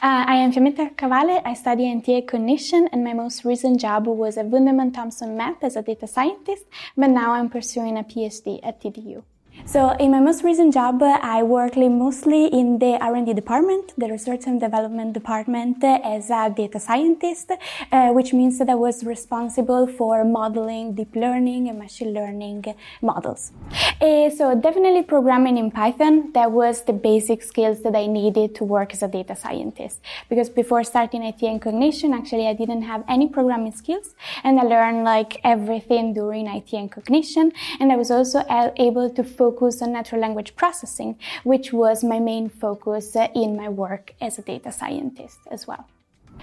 Uh, I am Fiammetta Cavale. I study IT and Cognition, and my most recent job was at Wunderman Thompson Map as a data scientist, but now I'm pursuing a PhD at TDU. So in my most recent job, I work mostly in the R&D department, the research and development department as a data scientist, uh, which means that I was responsible for modeling deep learning and machine learning models. Uh, so definitely programming in Python, that was the basic skills that I needed to work as a data scientist. Because before starting IT and cognition, actually I didn't have any programming skills and I learned like everything during IT and cognition. And I was also able to focus on natural language processing, which was my main focus uh, in my work as a data scientist as well.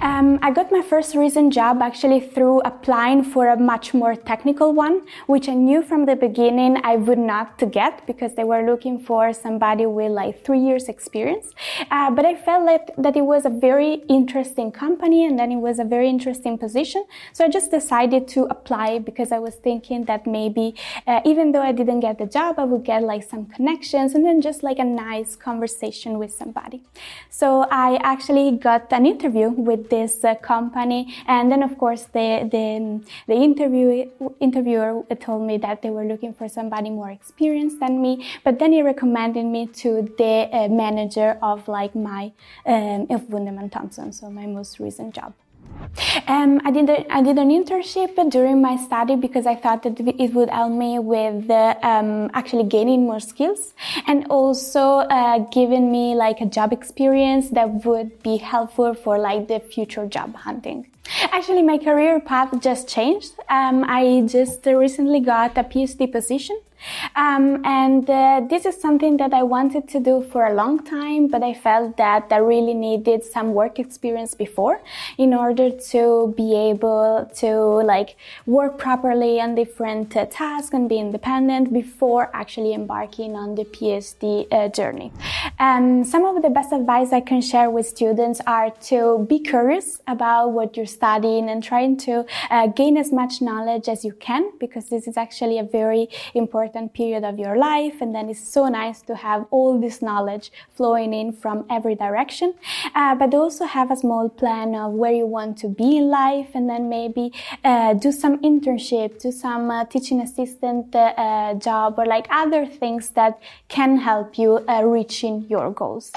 Um, I got my first recent job actually through applying for a much more technical one, which I knew from the beginning I would not to get because they were looking for somebody with like three years experience. Uh, but I felt like that it was a very interesting company and then it was a very interesting position. So I just decided to apply because I was thinking that maybe uh, even though I didn't get the job, I would get like some connections and then just like a nice conversation with somebody. So I actually got an interview with this uh, company. And then, of course, the the, the interview, interviewer told me that they were looking for somebody more experienced than me. But then he recommended me to the uh, manager of like my um, of Wunderman Thompson, so my most recent job. Um, I did a, I did an internship during my study because I thought that it would help me with um, actually gaining more skills and also uh, giving me like a job experience that would be helpful for like the future job hunting. Actually, my career path just changed. Um, I just recently got a PhD position um, and uh, this is something that I wanted to do for a long time, but I felt that I really needed some work experience before in order to be able to like work properly on different uh, tasks and be independent before actually embarking on the PhD uh, journey. Um, some of the best advice I can share with students are to be curious about what you're studying and trying to uh, gain as much knowledge as you can because this is actually a very important certain period of your life. And then it's so nice to have all this knowledge flowing in from every direction. Uh, but also have a small plan of where you want to be in life and then maybe uh, do some internship, do some uh, teaching assistant uh, uh, job or like other things that can help you uh, reaching your goals.